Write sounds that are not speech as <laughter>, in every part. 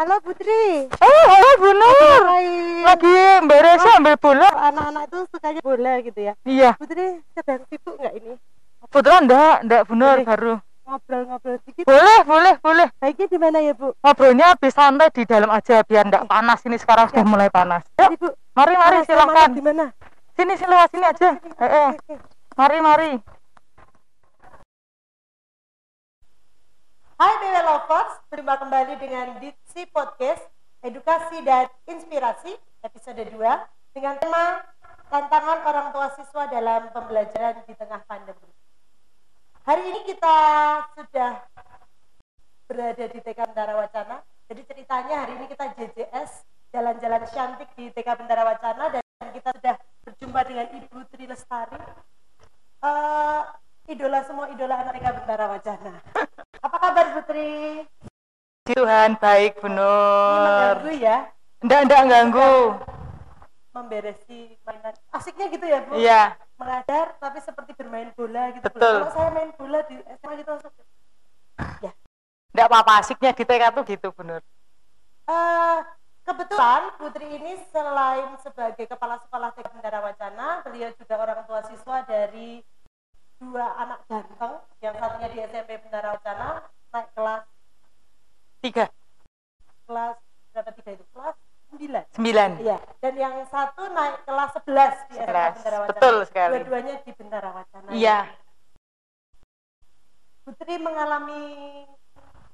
Halo Putri. Oh, halo Bu Nur. Lagi beres ambil bola. Anak-anak itu sukanya bola gitu ya. Iya. Putri sedang sibuk nggak ini? Kebetulan enggak, enggak Bu Nur baru. Ngobrol-ngobrol sedikit. Boleh, boleh, boleh. Baiknya di mana ya Bu? Ngobrolnya habis santai di dalam aja biar enggak panas ini sekarang sudah mulai panas. Yuk, Bu. mari mari silakan. Di mana? Sini sini lewat sini aja. Eh, eh. Oke. Mari mari. Berjumpa kembali dengan Diksi Podcast Edukasi dan Inspirasi episode 2 dengan tema Tantangan orang tua siswa dalam pembelajaran di tengah pandemi. Hari ini kita sudah berada di TK Bendara Wacana. Jadi ceritanya hari ini kita JJS jalan-jalan cantik di TK Bendara Wacana dan kita sudah berjumpa dengan Ibu Tri Lestari. Eh, idola semua idola anak TK Bendara Wacana. Apa kabar Putri? Tuhan baik mengganggu ya Enggak enggak ganggu. memberesi mainan. Asiknya gitu ya Bu? Iya. Mengajar tapi seperti bermain bola gitu. Betul. Kalau saya main bola di SMA gitu langsung. Ya. Enggak apa-apa asiknya di TK tuh gitu Bu Nur. Eh, kebetulan Putri ini selain sebagai kepala sekolah TK Bendara Wacana, beliau juga orang tua siswa dari dua anak ganteng, yang satunya di SMP Bendara Wacana, 9. Iya. Dan yang satu naik kelas 11 di 11. Betul sekali. Dua-duanya di Bentara Wacana. Iya. Putri mengalami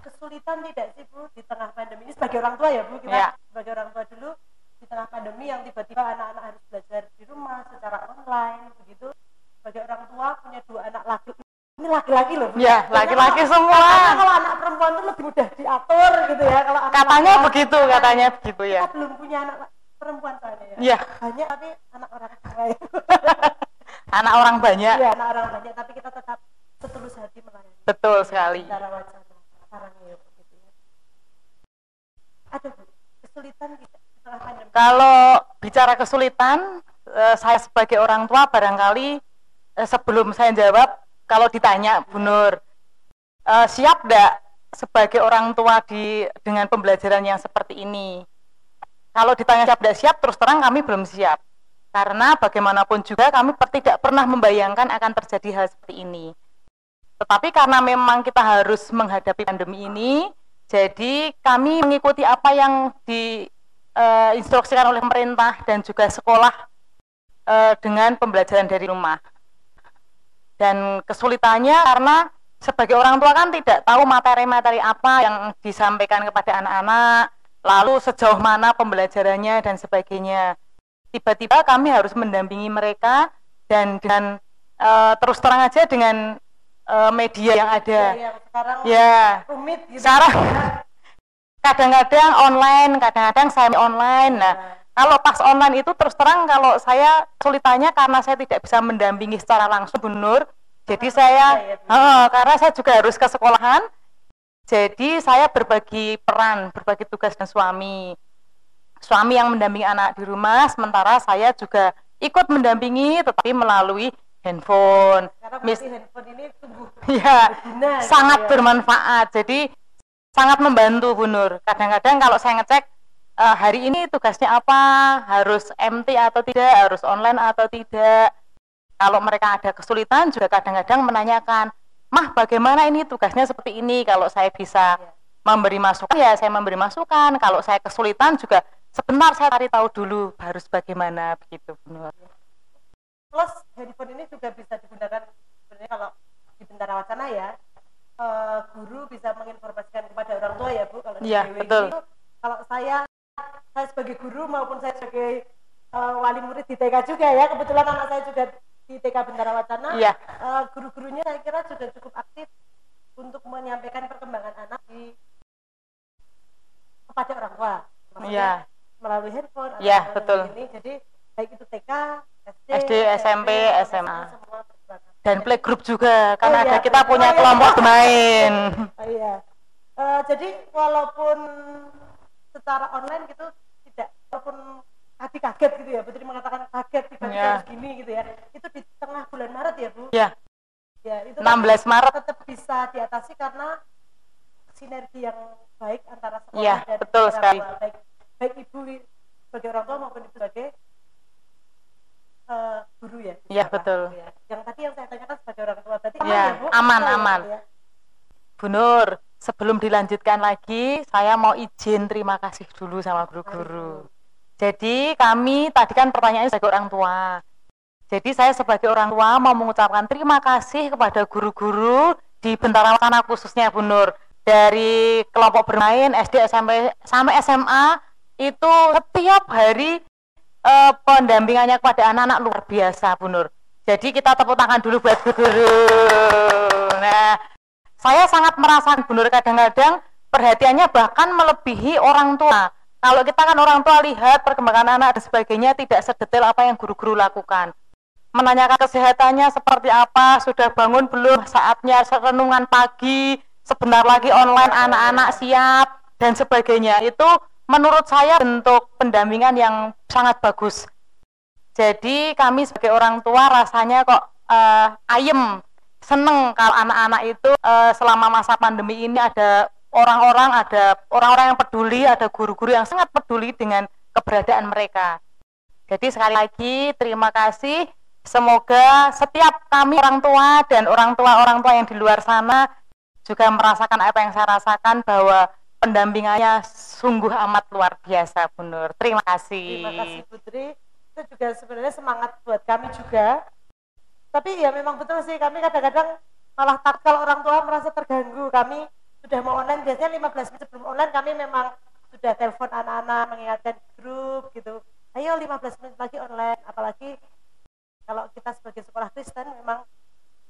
kesulitan tidak sih Bu di tengah pandemi ini sebagai orang tua ya Bu kita ya. sebagai orang tua dulu di tengah pandemi yang tiba-tiba anak-anak harus belajar di rumah secara online begitu sebagai orang tua punya dua anak laki ini laki-laki loh. Iya, Katanya laki-laki semua. katanya kalau anak perempuan tuh lebih mudah diatur gitu ya kalau anak Katanya laki-laki- begitu, katanya begitu ya. kita belum punya anak perempuan soalnya ya Iya. banyak tapi anak orang kaya <laughs> Anak orang banyak. Iya, anak orang banyak tapi kita tetap setulus hati melayani Betul sekali. cara wacana sekarang ya begitu ya ada Bu, kesulitan di tengah pandemi Kalau bicara kesulitan, eh, saya sebagai orang tua barangkali eh, sebelum saya jawab, kalau ditanya Bu Nur, eh, siap enggak sebagai orang tua di dengan pembelajaran yang seperti ini? Kalau ditanya siap tidak siap, terus terang kami belum siap. Karena bagaimanapun juga kami tidak pernah membayangkan akan terjadi hal seperti ini. Tetapi karena memang kita harus menghadapi pandemi ini, jadi kami mengikuti apa yang diinstruksikan oleh pemerintah dan juga sekolah eh, dengan pembelajaran dari rumah. Dan kesulitannya karena sebagai orang tua kan tidak tahu materi-materi apa yang disampaikan kepada anak-anak, lalu sejauh mana pembelajarannya dan sebagainya. Tiba-tiba kami harus mendampingi mereka dan dengan eh, terus terang aja dengan eh, media yang ada. Ya, yang sekarang Ya, rumit gitu sekarang <laughs> kadang-kadang online, kadang-kadang saya online. Nah, kalau pas online itu terus terang kalau saya kesulitannya karena saya tidak bisa mendampingi secara langsung Bu Nur. Jadi saya, ya. Heeh, karena saya juga harus ke sekolahan. Jadi saya berbagi peran, berbagi tugas dengan suami. Suami yang mendampingi anak di rumah, sementara saya juga ikut mendampingi, tetapi melalui handphone. karena Mis- handphone ini sungguh <laughs> ya, sangat ya. bermanfaat. Jadi sangat membantu Bu Nur. Kadang-kadang kalau saya ngecek eh, hari ini tugasnya apa, harus MT atau tidak, harus online atau tidak. Kalau mereka ada kesulitan juga kadang-kadang menanyakan, "Mah, bagaimana ini tugasnya seperti ini?" Kalau saya bisa Ya. memberi masukan ya saya memberi masukan. Kalau saya kesulitan juga sebentar saya cari tahu dulu harus bagaimana begitu Bu Nur. plus handphone ini juga bisa digunakan sebenarnya kalau di Bendara Wacana ya eh, guru bisa menginformasikan kepada orang tua ya Bu kalau di BW betul. ini, kalau saya saya sebagai guru maupun saya sebagai eh, wali murid di TK juga ya kebetulan anak saya juga di TK Bendara Wacana Iya. eh, guru-gurunya saya kira sudah cukup aktif untuk menyampaikan perkembangan anak di kepada orang tua Maksudnya Iya. melalui handphone atau Iya, betul. ini jadi baik itu TK SD, SD, SMP, SMA. berbakat. Dan playgroup juga karena Oh, iya. ada kita punya Oh, iya. kelompok bermain. Oh, iya. Eh, jadi walaupun secara online gitu tidak walaupun tadi kaget gitu ya Putri mengatakan kaget tiba-tiba Iya. harus gini gitu ya itu di tengah bulan Maret ya Bu Ya, ya itu 16 Maret. tetap bisa diatasi karena sinergi yang baik antara sekolah Iya, dan betul orang sekali. Baik, baik ibu sebagai orang tua maupun ibu sebagai eh, guru ya. Iya, sekolah, betul. gitu ya. Yang tadi yang saya tanyakan sebagai orang tua berarti aman Iya, ya Bu? aman, ya, aman. Bu, ya? Bu Nur, sebelum dilanjutkan lagi, saya mau izin terima kasih dulu sama guru-guru. Jadi kami tadi kan pertanyaannya sebagai orang tua. Jadi saya sebagai orang tua mau mengucapkan terima kasih kepada guru-guru di Bentara Wacana khususnya Bu Nur. Dari kelompok bermain SD SMP sampai SMA itu setiap hari eh, pendampingannya kepada anak-anak luar biasa Bu Nur. Jadi kita tepuk tangan dulu buat guru-guru. Nah, saya sangat merasakan Bu Nur kadang-kadang perhatiannya bahkan melebihi orang tua. Kalau kita kan orang tua lihat perkembangan anak dan sebagainya tidak sedetail apa yang guru-guru lakukan. Menanyakan kesehatannya seperti apa, sudah bangun belum, saatnya renungan pagi, sebentar lagi online anak-anak siap dan sebagainya. Itu menurut saya bentuk pendampingan yang sangat bagus. Jadi kami sebagai orang tua rasanya kok eh, ayem, seneng kalau anak-anak itu eh, selama masa pandemi ini ada orang-orang, ada orang-orang yang peduli, ada guru-guru yang sangat peduli dengan keberadaan mereka. Jadi sekali lagi terima kasih. Semoga setiap kami orang tua dan orang tua orang tua yang di luar sana juga merasakan apa yang saya rasakan bahwa pendampingannya sungguh amat luar biasa, Bu Nur. Terima kasih. Terima kasih Putri. Itu juga sebenarnya semangat buat kami juga. Tapi ya memang betul sih kami kadang-kadang malah tak kalau orang tua merasa terganggu. Kami sudah mau online biasanya 15 menit sebelum online kami memang sudah telepon anak-anak mengingatkan grup gitu. Ayo 15 menit lagi online. Apalagi kalau kita sebagai sekolah Kristen memang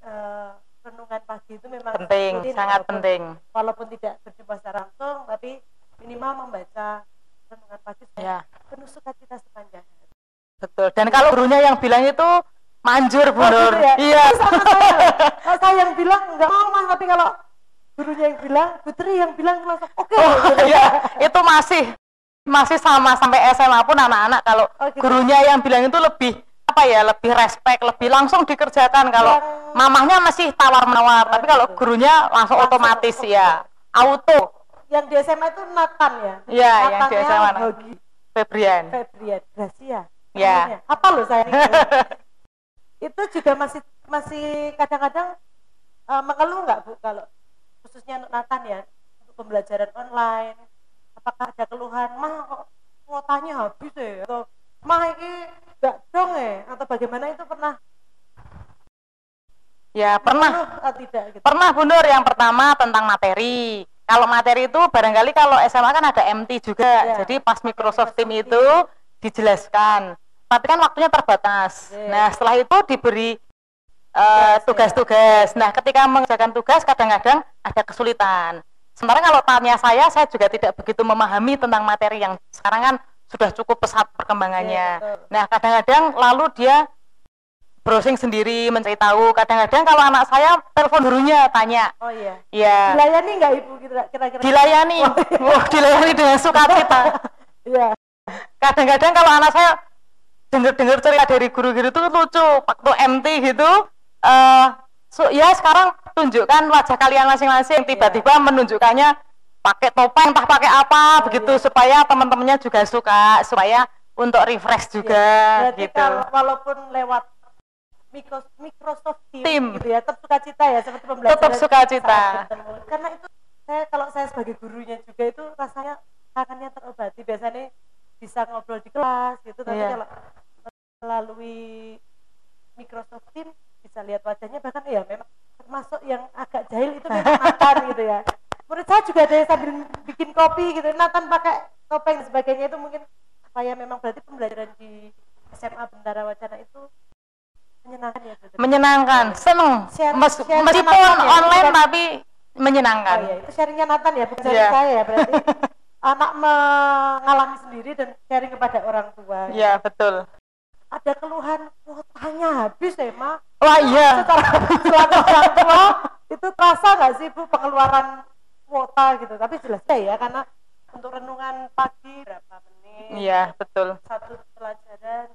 eh, renungan pagi itu memang Penting, rutin, sangat walaupun- penting. Walaupun tidak berjumpa secara langsung, tapi minimal membaca renungan pagi Ya, penuh sukacita sepanjang hari. betul. Dan kalau gurunya yang bilang itu manjur, Bu Oh, Nur. gitu ya? Iya. Sama saya. Kalau saya yang bilang enggak mau mas, tapi kalau gurunya yang bilang, Putri yang bilang langsung oke. Oh, gitu. iya, itu masih masih sama sampai SMA pun anak-anak kalau Oh, gitu. gurunya yang bilang itu lebih apa ya lebih respect lebih langsung dikerjakan kalau Yang- mamahnya masih tawar menawar Oh, tapi kalau gitu. gurunya langsung, Langsung, otomatis ya auto Yang di SMA itu Nathan ya? Iya, yang di SMA, Febrian Febrian Gracia. Ya. namanya. Apa loh saya ini? <laughs> itu juga masih masih kadang-kadang eh, mengeluh nggak bu kalau khususnya untuk Nathan ya untuk pembelajaran online apakah ada keluhan mah kok kuotanya habis ya atau mah ini nggak dong ya atau bagaimana itu pernah ya pernah atau tidak gitu Pernah Bu Nur yang pertama tentang materi. Kalau materi itu barangkali kalau SMA kan ada MT juga. Ya. Jadi pas Microsoft Team Microsoft itu dijelaskan. Tapi kan waktunya terbatas. Ya. Nah, setelah itu diberi eh, Tugas, ya. tugas-tugas. Nah, ketika mengerjakan tugas kadang-kadang ada kesulitan. Sementara kalau tanya saya, saya juga tidak begitu memahami tentang materi yang sekarang kan sudah cukup pesat perkembangannya. Ya, betul. Nah, kadang-kadang lalu dia browsing sendiri, mencari tahu. Kadang-kadang kalau anak saya telepon gurunya tanya, oh iya ya dilayani nggak ibu kira- kira-kira dilayani, wah dilayani dengan sukacita. <laughs> iya Kadang-kadang kalau anak saya dengar-dengar cerita dari guru-guru itu lucu, waktu MT gitu, eh so- ya sekarang tunjukkan wajah kalian masing-masing. Tiba-tiba menunjukkannya pakai topeng, entah pakai apa, Oh, begitu iya. supaya teman-temannya juga suka, supaya untuk refresh juga Berarti gitu. kalau walaupun lewat Micro- Microsoft Teams Team. gitu ya, tetap sukacita ya seperti pembelajaran Tetap saat bertemu. Karena itu saya kalau saya sebagai gurunya juga itu rasanya kangennya terobati. Biasanya bisa ngobrol di kelas gitu, tapi Iya. kalau melalui Microsoft Teams bisa lihat wajahnya bahkan ya memang termasuk yang agak jahil itu memang <laughs> Nathan gitu ya. Menurut saya juga ada yang sambil bikin kopi gitu, Nathan pakai topeng dan sebagainya itu mungkin supaya memang berarti pembelajaran di SMA Bendara Wacana itu menyenangkan ya betul. menyenangkan, seneng. Share- Mes- share meskipun ya, online tapi menyenangkan. Oh iya, itu sharingnya Nathan ya, bukan sharing Iya. saya ya berarti. <laughs> Anak mengalami sendiri dan sharing kepada orang tua. Iya betul. Ada keluhan kuotanya habis ya, Ma. Wah iya. Secara selaku orang tua itu terasa nggak sih Bu pengeluaran kuota gitu? Tapi jelas ya karena untuk renungan pagi berapa menit? Iya betul. Satu pelajaran.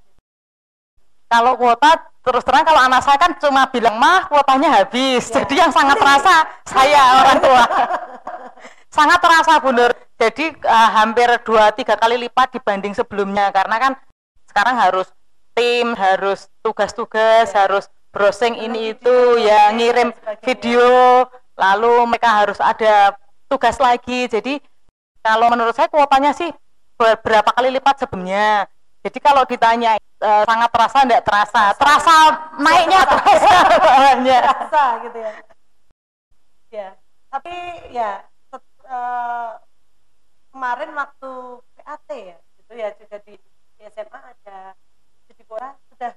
Kalau kuota terus terang kalau anak saya kan cuma bilang mah kuotanya habis. Ya. Jadi yang sangat terasa saya orang tua. <laughs> sangat terasa Bu Nur. Jadi uh, hampir dua tiga kali lipat dibanding sebelumnya karena kan sekarang harus tim, harus tugas-tugas, harus browsing ini itu, ya ngirim video, lalu mereka harus ada tugas lagi. Jadi kalau menurut saya kuotanya sih beberapa kali lipat sebelumnya. Jadi kalau ditanya uh, sangat terasa enggak terasa, terasa naiknya terasa <laughs> banyak. Terasa gitu ya. Ya, tapi ya set, uh, kemarin waktu PAT ya, itu ya juga di, di SMA ada sudah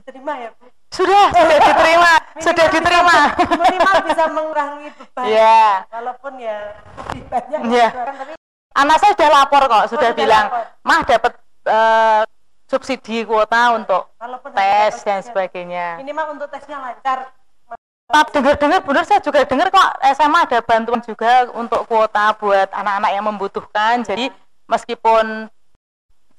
diterima ya Bu? Sudah, sudah diterima, sudah diterima. Minimal bisa mengurangi beban. Iya. Walaupun ya lebih banyak yeah. Tapi anak saya sudah lapor kok, sudah oh, bilang, lapor. "Mah dapat uh, subsidi kuota untuk Walaupun tes dan sebagainya." Minimal untuk tesnya lancar. Tapi dengar-dengar benar saya juga dengar kok SMA ada bantuan juga untuk kuota buat anak-anak yang membutuhkan. Jadi meskipun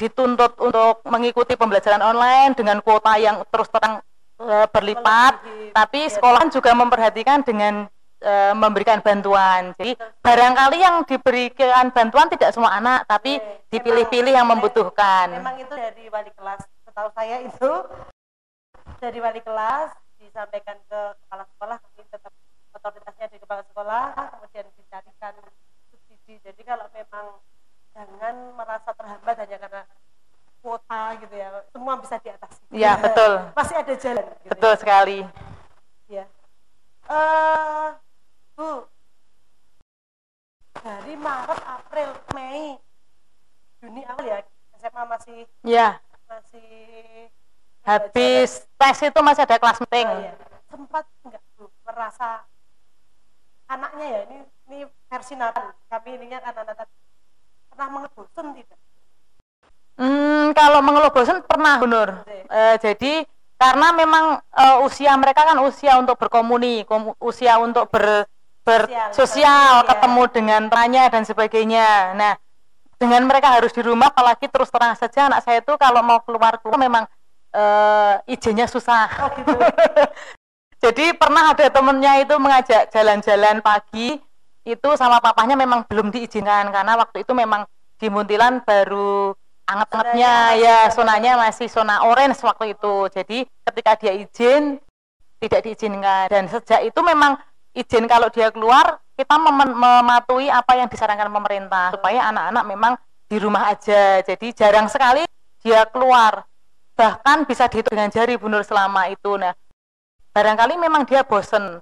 dituntut untuk mengikuti pembelajaran online dengan kuota yang terus terang e, berlipat, tapi sekolah juga memperhatikan dengan e, memberikan bantuan. Jadi barangkali yang diberikan bantuan tidak semua anak, tapi dipilih-pilih yang membutuhkan. Memang itu dari wali kelas. Setahu saya itu dari wali kelas disampaikan ke kepala sekolah, kami tetap otoritasnya di kepala sekolah, kemudian dicarikan subsidi. Jadi kalau memang jangan merasa terhambat hanya karena kuota gitu ya. Semua bisa diatasi ya betul. Masih ada jalan gitu ya. betul ya. sekali. Ya uh, bu. Dari Maret April Mei Juni awal ya. SMA masih ya masih habis tes itu masih ada kelas meeting. Oh, ya. sempat enggak bu? Merasa anaknya ya ini ini versi Nathan. Kami ini kan anak-anak pernah mengebosan tidak? Hmm, kalau mengeluh bosan pernah, Bunur. E, jadi karena memang e, usia mereka kan usia untuk berkomuni, usia untuk ber, bersosial, ketemu ya. dengan tanya dan sebagainya. Nah, dengan mereka harus di rumah, apalagi terus terang saja anak saya itu kalau mau keluar keluar memang e, izinnya susah. Oh, gitu. <laughs> Jadi pernah ada temennya itu mengajak jalan-jalan pagi, itu sama papahnya memang belum diizinkan karena waktu itu memang di Muntilan baru anget-angetnya ya sonanya masih zona orange waktu itu. Jadi ketika dia izin tidak diizinkan. Dan sejak itu memang izin kalau dia keluar kita mem mematuhi apa yang disarankan pemerintah. Supaya anak-anak memang di rumah aja. Jadi jarang sekali dia keluar. Bahkan bisa dihitung dengan jari bunur selama itu. Nah barangkali memang dia bosen.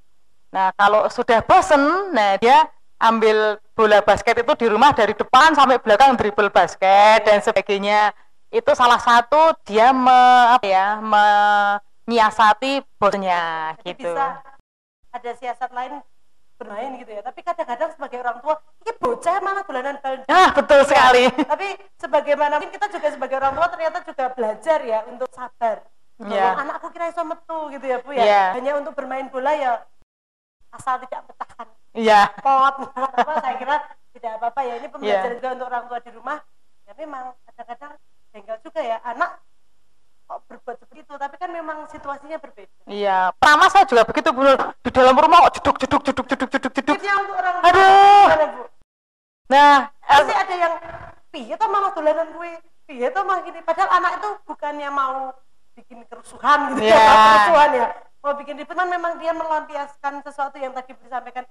Nah, kalau sudah bosen, nah dia ambil bola basket itu di rumah dari depan sampai belakang dribble basket dan sebagainya. Itu salah satu dia me, apa ya, menyiasati bosnya gitu. Bisa ada siasat lain bermain gitu ya. Tapi kadang-kadang sebagai orang tua, ini bocah mana dolanan bal. Ah, betul sekali. <laughs> Tapi sebagaimana mungkin kita juga sebagai orang tua ternyata juga belajar ya untuk sabar. Yeah. Anakku kira iso metu gitu ya Bu ya. Yeah. Hanya untuk bermain bola ya asal tidak bertahan iya. Pot. Apa saya kira tidak apa-apa ya. Ini pembelajaran yeah. juga untuk orang tua di rumah. Ya memang kadang-kadang jengkel juga ya. Anak kok berbuat seperti itu? Tapi kan memang situasinya berbeda. Iya. Pertama saya juga begitu bu. Di dalam rumah kok jeduk jeduk jeduk jeduk jeduk jeduk untuk orang aduh. bu? nah pasti ada yang piye tuh malah dolanan gue piye tuh mah gini? Padahal anak itu bukannya mau bikin kerusuhan gitu. Yeah. ya kerusuhan ya. Mau bikin ribut kan memang dia melampiaskan sesuatu yang tadi disampaikan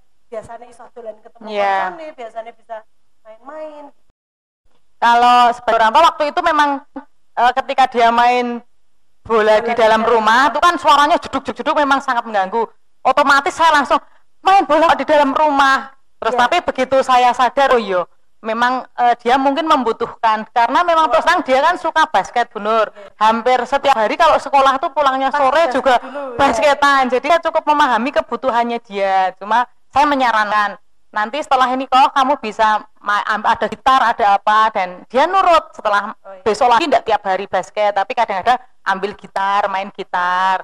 iso dolan ketemu yeah. nih? Biasanya bisa main-main. Kalau sebagai orang tua waktu itu memang e, ketika dia main bola, bola di dalam rumah itu kan suaranya jeduk-jeduk memang sangat mengganggu. Otomatis saya langsung main bola di dalam rumah? Terus yeah. tapi begitu saya sadar oh iya memang uh, dia mungkin membutuhkan. Karena memang terus terang dia kan suka basket benar hampir setiap hari kalau sekolah tuh pulangnya sore juga dulu, ya. basketan. Ya. jadi saya cukup memahami kebutuhannya dia. Cuma saya menyarankan nanti setelah ini kok kamu bisa ada gitar ada apa dan dia nurut. Setelah oh, iya. besok lagi tidak tiap hari basket tapi kadang-kadang ambil gitar main gitar.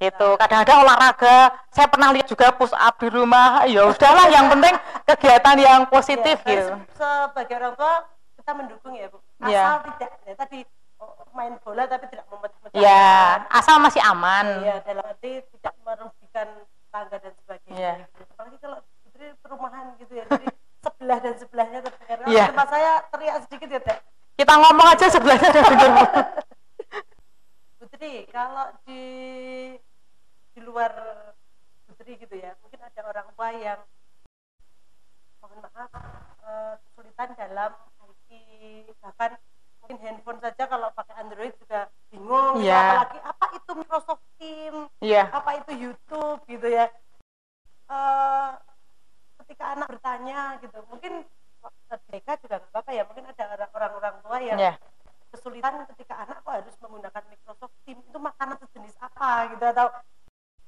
Gitu kadang-kadang olahraga. Saya pernah lihat juga push up di rumah. Ya udahlah yang penting kegiatan yang positif ya, gitu. sebagai orang tua kita mendukung ya bu. Iya. asal ya. tidak ya, tadi oh, main bola tapi tidak memecah ya asal masih aman. Ya dalam arti tidak merugikan tangga dan sebagainya ya. apalagi kalau putri perumahan gitu ya jadi sebelah dan sebelahnya terdengar. Kalau Iya. di tempat saya teriak sedikit ya, Teh. Kita ngomong aja sebelahnya ada <laughs> denger. Putri, kalau di di luar Putri gitu ya, mungkin ada orang tua yang mohon maaf eh, kesulitan dalam IT bahkan mungkin handphone saja kalau pakai Android juga bingung gitu. Iya. apalagi apa itu Microsoft Teams Iya. apa itu YouTube gitu ya Eh, ketika anak bertanya gitu mungkin mereka juga nggak apa-apa ya. Mungkin ada orang- orang-orang tua yang Iya. kesulitan ketika anak kok harus menggunakan Microsoft Teams itu makanan sejenis apa gitu atau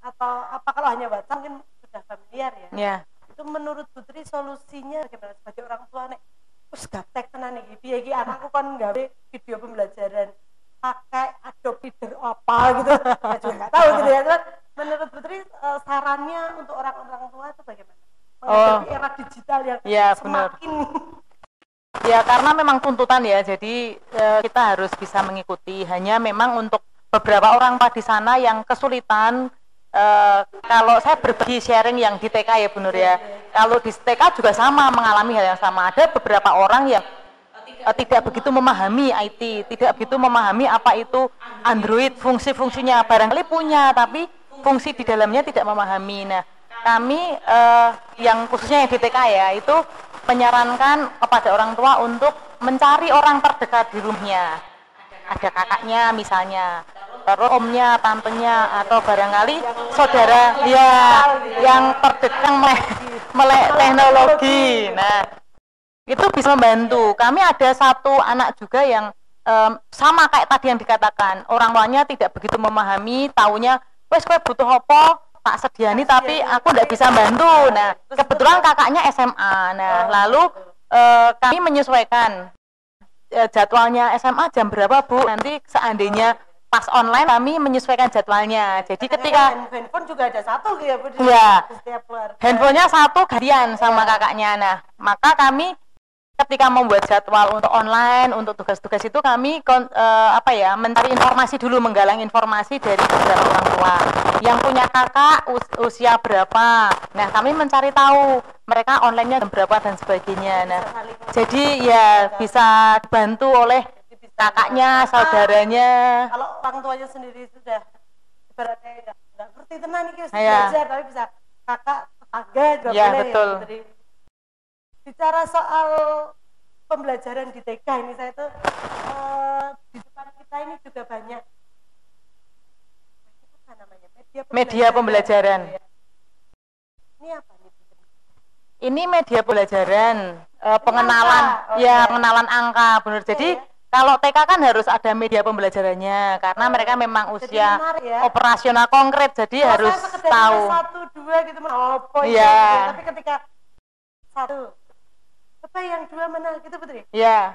atau apa. Kalau hanya WhatsApp mungkin sudah familiar ya. Iya. itu menurut Putri solusinya bagaimana sebagai orang tua nek wis gaptek tenan iki piye iki anakku kan nggawe video pembelajaran pakai Adobe Reader apa gitu. <laughs> Ya juga nggak tahu gitu ya. Menurut Putri eh, sarannya untuk orang-orang tua itu bagaimana menghadapi era digital yang Iya, benar. semakin <laughs> Ya karena memang tuntutan ya, jadi eh, kita harus bisa mengikuti. Hanya memang untuk beberapa orang Pak di sana yang kesulitan. eh, kalau saya berbagi sharing yang di TK ya Bu Nur ya, kalau di TK juga sama mengalami hal yang sama. Ada beberapa orang yang eh, tidak begitu memahami IT, tidak begitu memahami apa itu Android, fungsi-fungsinya barangkali punya, tapi fungsi di dalamnya tidak memahami. Nah, kami eh, yang khususnya yang di TK ya itu menyarankan kepada orang tua untuk mencari orang terdekat di rumahnya. Ada kakaknya misalnya, terus omnya, tantenya, atau barangkali saudara ya yang terdekat melek, melek teknologi. Nah, itu bisa membantu. Kami ada satu anak juga yang em, sama kayak tadi yang dikatakan, orang tuanya tidak begitu memahami, taunya, wes kue butuh apa, tak sediani tapi aku tidak bisa bantu. Nah, kebetulan kakaknya SMA. Nah, lalu eh, kami menyesuaikan eh, jadwalnya SMA jam berapa Bu? Nanti seandainya pas online kami menyesuaikan jadwalnya. Jadi ketika Hand- handphone juga ada satu gitu ya Bu, Iya. handphonenya satu gantian sama kakaknya. Nah, maka kami ketika membuat jadwal untuk online, untuk tugas-tugas itu kami kon- eh, apa ya, mencari informasi dulu, menggalang informasi dari beberapa orang tua yang punya kakak us- usia berapa. Nah, kami mencari tahu mereka online-nya jam berapa dan sebagainya. Nah, jadi ya bisa dibantu oleh kakaknya, saudaranya. kalau orang tuanya sendiri sudah ibaratnya nggak nggak ngerti tenan iki wis Iya. belajar tapi bisa kakak tetangga juga Iya, boleh betul. ya. Bicara soal pembelajaran di TK ini saya tuh eh, di depan kita ini juga banyak apa namanya media Media pembelajaran. Ya. ini apa nih? Ini media pembelajaran, eh, pengenalan, angka. Oh, ya iya. pengenalan angka, benar. Jadi Iya. kalau TK kan harus ada media pembelajarannya, karena mereka memang usia menarik ya. operasional konkret, jadi Kalau harus tahu. satu dua gitu apa itu, Iya. gitu ya. tapi ketika satu apa yang dua mana gitu Putri? Ya,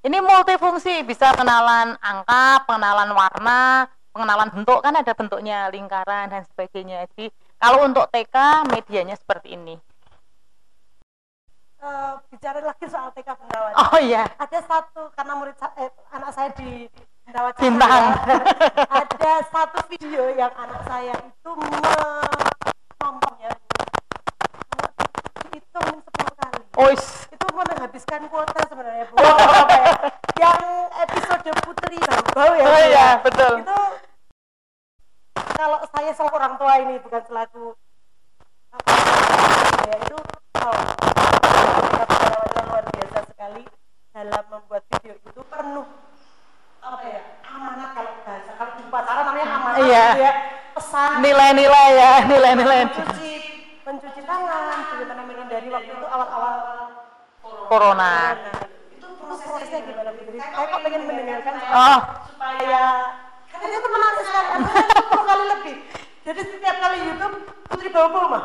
ini multifungsi, bisa pengenalan angka, pengenalan warna, pengenalan bentuk. Kan ada bentuknya lingkaran dan sebagainya. Jadi kalau untuk TK medianya seperti ini. Eh, bicara lagi soal TK Bendawan Oh iya, ada satu karena murid eh, anak saya di Bendawan Bintang. ya, ada satu video yang anak saya itu menonton ya dihitung 10 kali ois. itu menghabiskan kuota sebenarnya bu Apa ya? yang episode Putri Bau ya Oh ya? iya, betul. itu kalau saya selaku orang tua ini bukan selaku apa ya itu oh, pengalaman luar biasa sekali dalam membuat video itu penuh apa ya amanat kalau bahasa kalau di pacaran namanya amanat Iya. gitu ya pesan Nilai-nilai ya, nilai-nilai. mencuci mencuci tangan bagaimana menghindari waktu Corona. Itu prosesnya gimana Putri? Saya kok pengen mendengarkan Oh, supaya karena itu menarik sekali. Artinya 10 kali lebih. Jadi setiap kali YouTube Putri bawa.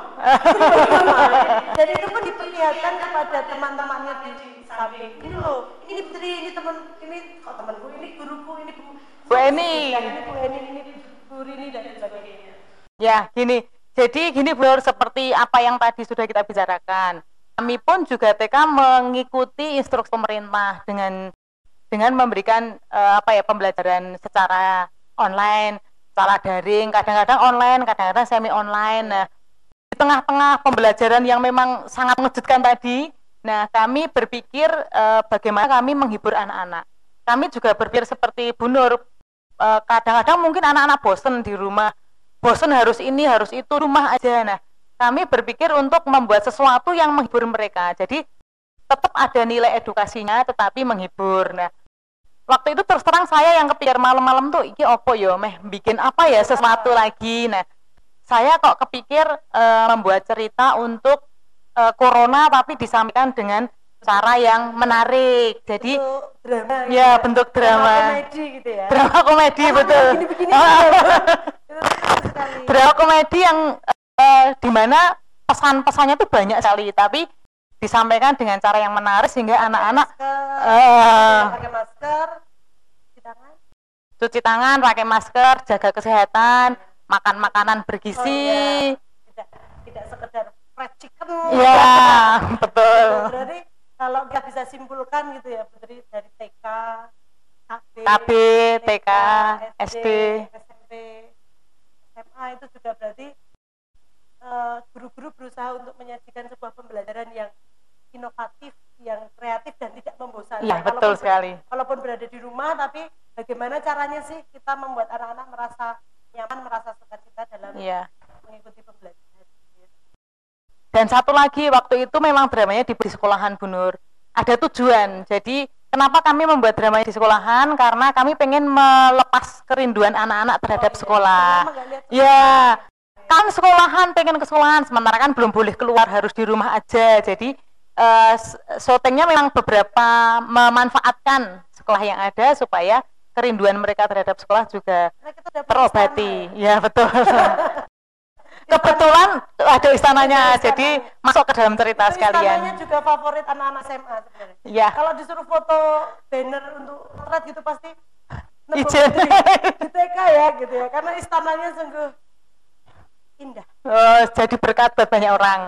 Jadi itu pun diperlihatkan kepada teman-temannya di samping. Ini loh, ini Putri, ini teman, ini kok temanku, ini guruku, ini bu. Bu Eni. Ini Bu Eni, ini Bu Rini dan sebagainya. Ya, gini. Jadi gini Bu Nur, seperti apa yang tadi sudah kita bicarakan. Kami pun juga TK mengikuti instruksi pemerintah dengan dengan memberikan eh, apa ya pembelajaran secara online, secara daring, kadang-kadang online, kadang-kadang semi online. Nah, tengah-tengah pembelajaran yang memang sangat mengejutkan tadi, nah kami berpikir uh, bagaimana kami menghibur anak-anak. Kami juga berpikir seperti Bu Nur, uh, kadang-kadang mungkin anak-anak bosen di rumah, bosen harus ini, harus itu, rumah aja. Nah, kami berpikir untuk membuat sesuatu yang menghibur mereka. Jadi tetap ada nilai edukasinya, tetapi menghibur. Nah, waktu itu terus terang saya yang kepikir malam-malam tuh iki opo yo meh bikin apa ya sesuatu lagi? Nah saya kok kepikir e, membuat cerita untuk e, corona tapi disampaikan dengan cara yang menarik. Jadi bentuk drama ya gitu ya. bentuk drama. Komedi gitu ya. Drama komedi Karena betul. begini-begini gitu ya, <laughs> drama komedi yang e, di mana pesan-pesannya tuh banyak sekali tapi disampaikan dengan cara yang menarik sehingga anak-anak eh, pakai masker cuci tangan cuci tangan, pakai masker, jaga kesehatan, makan makanan bergizi. Oh, iya. tidak tidak sekedar fried chicken Iya, <laughs> betul. berarti kalau kita bisa simpulkan gitu ya Putri dari TK KB, KB, TK, SD. SMP SMA itu juga berarti eh, guru-guru berusaha untuk menyajikan sebuah pembelajaran yang inovatif yang kreatif dan tidak membosankan Iya, betul Walaupun- sekali. walaupun berada di rumah tapi bagaimana caranya sih kita membuat anak-anak merasa nyaman merasa sukacita dalam Iya. mengikuti pembelajaran. Dan satu lagi waktu itu memang dramanya di, di sekolahan Bu Nur. Ada tujuan. Jadi kenapa kami membuat dramanya di sekolahan? Karena kami pengen melepas kerinduan anak-anak terhadap Oh, iya. sekolah. Ya, kan sekolahan pengen ke sekolahan, sementara kan belum boleh keluar harus di rumah aja. Jadi eh, s- syutingnya memang beberapa memanfaatkan sekolah yang ada supaya kerinduan mereka terhadap sekolah juga terobati. ya. Ya betul. <laughs> Kebetulan ada istananya, Ada jadi istananya. masuk ke dalam cerita Itu sekalian. istananya juga favorit anak-anak SMA sebenarnya. Ya, Kalau disuruh foto banner untuk potret gitu pasti Izin. di, di TK ya gitu ya. Karena istananya sungguh indah. oh, jadi berkat buat banyak orang.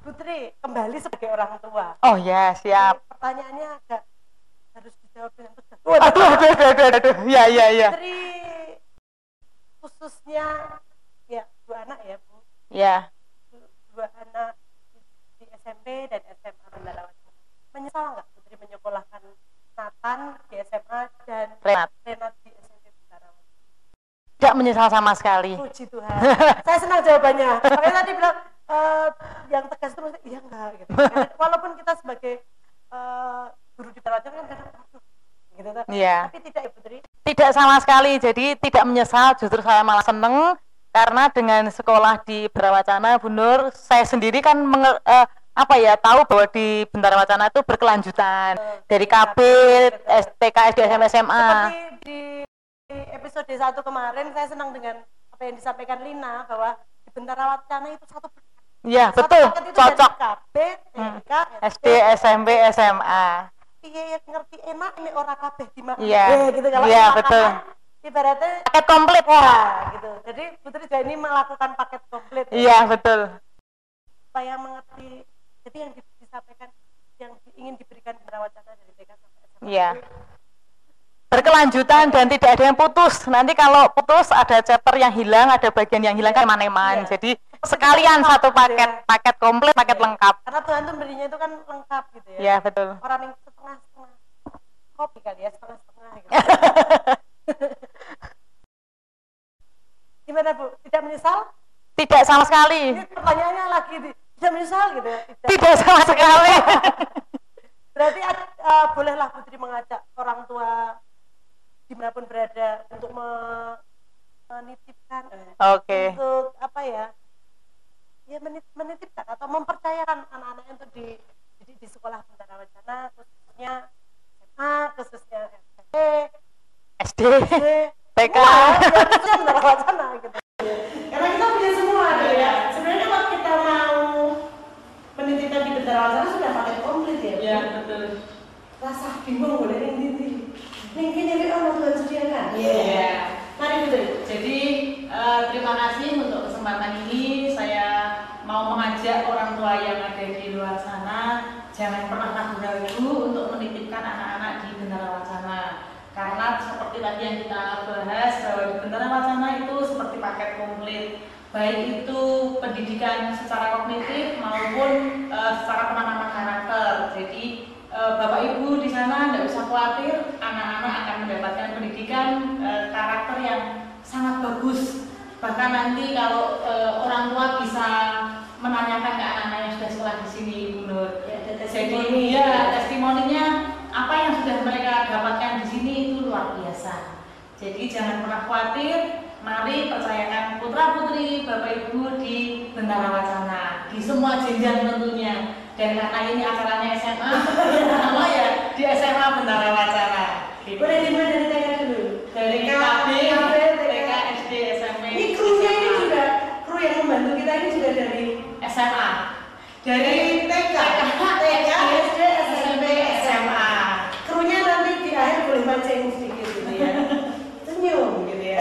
Putri kembali sebagai orang tua. Oh ya, siap. Ini Pertanyaannya agak harus dijawab dengan tegas. Aduh, aduh, aduh, aduh, aduh, aduh. Ya, ya, ya. Putri khususnya ya dua anak ya Bu. Ya, Du- Dua anak di, SMP dan SMA Bendara Wacana. Menyesal nggak Putri menyekolahkan Nathan di SMA dan Renat. Renat di? Tidak menyesal sama sekali. Puji Tuhan. <laughs> Saya senang jawabannya. Makanya tadi bilang eh, yang tegas itu maksudnya iya enggak gitu. Karena <laughs> walaupun kita sebagai eh, guru di Wacana kan kadang gitu kan. Iya. Tapi tidak ya Putri. Tidak sama sekali, jadi tidak menyesal, justru saya malah seneng karena dengan sekolah di Berawacana, Bu Nur, saya sendiri kan menge- eh, apa ya tahu bahwa di Bentara Wacana itu berkelanjutan dari KB, STK, SD, SMA. Seperti di episode 1 kemarin saya senang dengan apa yang disampaikan Lina bahwa di Bentara Wacana itu satu Ya satu betul, paket itu cocok. KB, Hmm. TK, SD, SMP, SMA. Iya, ngerti enak ini orang kabeh di mana. Iya. Eh, gitu kalau Iya, betul. Ibaratnya Paket komplit. ya gitu. Jadi Putri ini melakukan paket komplit ya, Iya betul. supaya mengerti. Jadi yang di- disampaikan yang ingin diberikan Bentara dari TK sampai SMA. Iya. Berkelanjutan dan tidak ada yang putus. Nanti kalau putus ada chapter yang hilang, ada bagian yang hilang kan eman-eman. Iya. Jadi sekalian lengkap satu paket, ya. paket komplit, paket Iya. lengkap. Karena Tuhan tuh berinya itu kan lengkap gitu ya. Iya betul. Orang yang setengah-setengah kopi kali ya setengah-setengah gitu. <laughs> Gimana Bu? Tidak menyesal? Tidak sama sekali. Ini pertanyaannya lagi di, tidak menyesal gitu ya? Tidak. Tidak sama sekali. <laughs> Berarti uh, bolehlah Putri mengajak orang tua di mana pun berada untuk me- menitipkan, eh, Oke. untuk apa ya? Ya menit- menitipkan atau mempercayakan anak-anaknya untuk di, di, di sekolah Bentara Wacana khususnya SMA, khususnya SMP, SD, SD, TK. Wah, ya khususnya Bentara Wacana gitu. Karena kita punya semua gitu ya. Sebenarnya kalau kita mau menitipkan di Bentara Wacana sudah paket komplit ya. Bu? betul. rasa bingung boleh ning mungkin ini orang Tuhan sediakan Iya. mari Putri Jadi eh, terima kasih untuk kesempatan ini. Saya mau mengajak orang tua yang ada di luar sana jangan pernah ragu-ragu untuk menitipkan anak-anak di Bendara Wacana. Karena seperti tadi yang kita bahas bahwa di Bendara Wacana itu seperti paket komplit. baik itu pendidikan secara kognitif maupun uh, secara penanaman karakter. Jadi Bapak Ibu di sana tidak usah khawatir, anak-anak akan mendapatkan pendidikan uh, karakter yang sangat bagus. Bahkan nanti kalau uh, orang tua bisa menanyakan ke anak-anak yang sudah sekolah di sini, Ibu Nur. Ya, Jadi ya testimoninya apa yang sudah mereka dapatkan di sini itu luar biasa. Jadi jangan pernah khawatir, mari percayakan putra putri Bapak Ibu di Bendara Wacana di semua jenjang tentunya. Dan karena ini acaranya SMA, nama ya di SMA Bendara Wacana. Gitu. Boleh dimulai dari TK dulu. Dari TK, KB, TK, TK, SD, SMP. Ini krunya ini juga, kru yang membantu kita ini juga dari SMA. Dari dari TK, TK, SD, SMP, SMA. Krunya nanti di akhir boleh mancing sedikit gitu ya. Senyum gitu ya.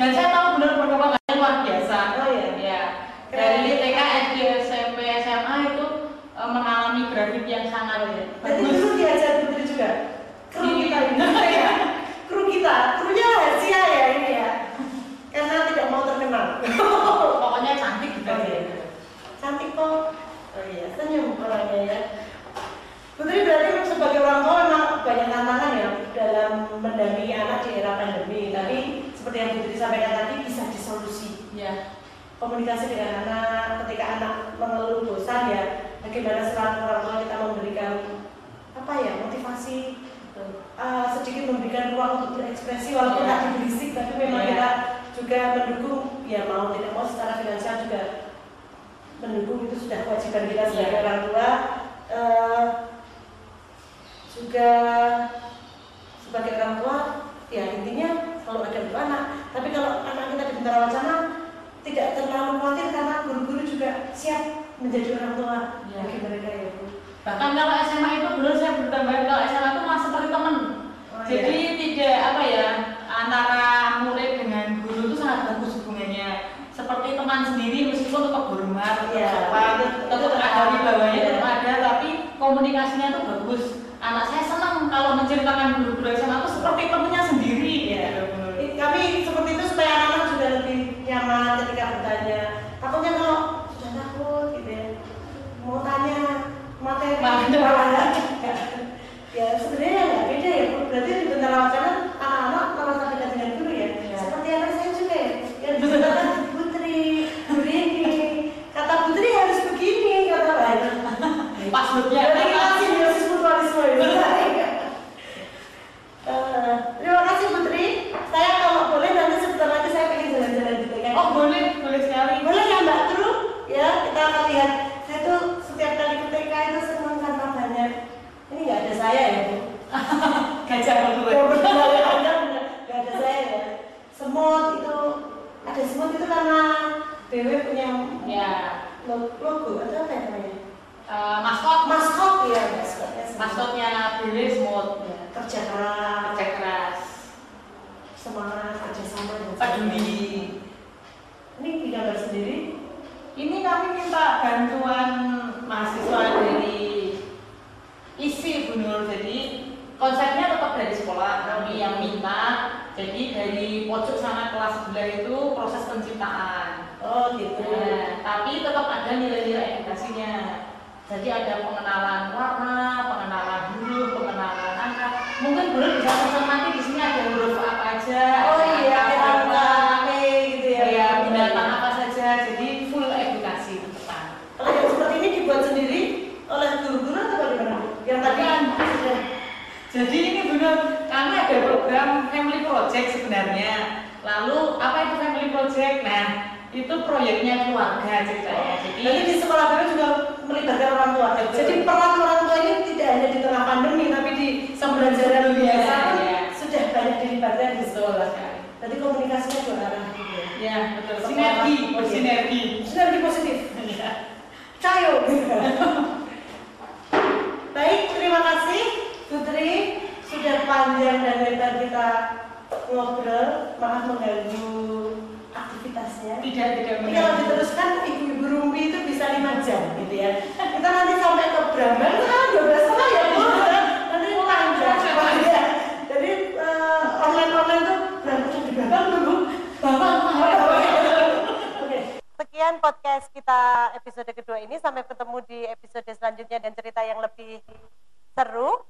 Dan saya tahu benar perkembangannya luar biasa. Oh iya. Ya. Dari TK, SD, SMP, SMA itu eh, mengalami grafik yang sangat Berarti bagus. dulu diajar putri juga. Kru Di- kita ini ya. Kru kita, krunya rahasia ya ini ya. Karena tidak mau terkenal. Pokoknya cantik gitu. Oke. Cantik kok. Oh iya, senyum orangnya ya. Putri berarti sebagai orang tua memang banyak tantangan ya dalam mendampingi anak di era pandemi. Tapi seperti yang Putri sampaikan tadi bisa disolusi. Ya. Komunikasi dengan anak ketika anak mengeluh bosan ya bagaimana selaku orang tua kita memberikan apa ya motivasi uh, sedikit memberikan ruang untuk berekspresi walaupun Ya. tadi berisik tapi memang Ya. kita juga mendukung ya mau tidak mau secara finansial juga mendukung itu sudah kewajiban kita sebagai Ya. orang tua Eh, juga sebagai orang tua ya intinya kalau ada dua anak tapi kalau anak kita di Wacana tidak terlalu khawatir karena guru-guru juga siap menjadi orang tua Ya. bagi mereka ya Bu Bahkan kalau SMA itu dulu saya bertambahan kalau SMA itu masih seperti teman. Oh, Jadi tidak apa ya antara murid dengan guru itu sangat bagus hubungannya. Seperti teman sendiri meskipun tetap hormat, tetap Iya. sopan, tetap Itu ada tetap wibawanya ada. tetap ada, tapi komunikasinya tuh bagus. Anak saya senang kalau menceritakan guru-guru SMA itu seperti temannya sendiri. Iya. Gitu. I- kami seperti itu supaya anak-anak juga lebih nyaman ketika bertanya takutnya kalau sudah takut gitu ya mau tanya materi malah ya sebenarnya nggak beda ya berarti di Bentara Wacana anak-anak merasa dekat dengan guru ya. Iya. seperti anak saya juga ya yang diceritakan <laughs> Putri Putri kata Putri harus begini kata lain Passwordnya Berarti kita simbiosis mutualisme itu. Eh, Terima kasih Putri. Saya kalau boleh nanti sebentar lagi saya pengen jalan-jalan di TK. Oh boleh, boleh sekali. boleh ya Mbak Tru? Ya kita akan lihat. Saya tuh setiap kali ke TK itu senang karena banyak. Ini nggak ada saya ya Bu. Gajah berdua. Yang berdua ya Anda benar. nggak ada saya ya. Semut itu ada semut itu karena BW punya Ya, lo- logo atau apa ya namanya? eh, maskot, Maskot ya maskotnya. Billy Smooth. Ya, kerja keras. Kerja keras. semangat kerjasama peduli. Ini gambar sendiri. Ini kami minta bantuan mahasiswa dari isi Bu Nur. Jadi konsepnya tetap dari sekolah kami yang minta. Jadi dari pojok sana kelas sebelah itu proses penciptaan. Oh gitu. Nah, tapi tetap ada nilai-nilai edukasinya. Jadi ada pengenalan warna, pengenalan huruf, pengenalan angka. Mungkin Nur bisa pesan nanti di sini ada huruf apa aja. Oh ada iya, ada berapa, angka gitu ya. ya binatang apa saja. Jadi full edukasi depan. Kalau yang seperti ini dibuat sendiri oleh guru-guru atau bagaimana? Yang tadi Bukan. sudah Jadi ini benar, kami ada program family project sebenarnya. Lalu apa itu family project? Nah, itu proyeknya keluarga ceritanya. Jadi Nanti di sekolah kami juga melibatkan orang tua. Betul. Jadi peran orang tua ini tidak hanya di tengah pandemi, tapi di pembelajaran biasa pun Iya. sudah banyak dilibatkan di sekolah. Jadi komunikasinya dua arah gitu ya. Ya, betul. Sinergi, bersinergi. Sinergi positif. Ya. Cayo. Baik, terima kasih Putri sudah panjang dan lebar kita ngobrol. Maaf mengganggu aktivitasnya. Tidak, tidak Ini kalau diteruskan ibu-ibu rumpi itu bisa lima jam gitu ya. Kita nanti sampai ke Bramban itu kan 12 setengah ya Bu. Nanti panjang. Ya. Jadi eh, online-online tuh berapa jam di Bramban Bu? Bapak, Oke. sekian podcast kita episode kedua ini. Sampai ketemu di episode selanjutnya dan cerita yang lebih seru.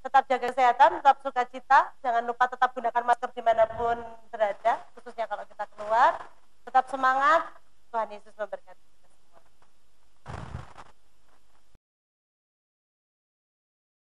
Tetap jaga kesehatan, tetap suka cita. Jangan lupa tetap gunakan masker di mana pun berada, khususnya kalau kita keluar. Tetap semangat. Tuhan Yesus memberkati kita.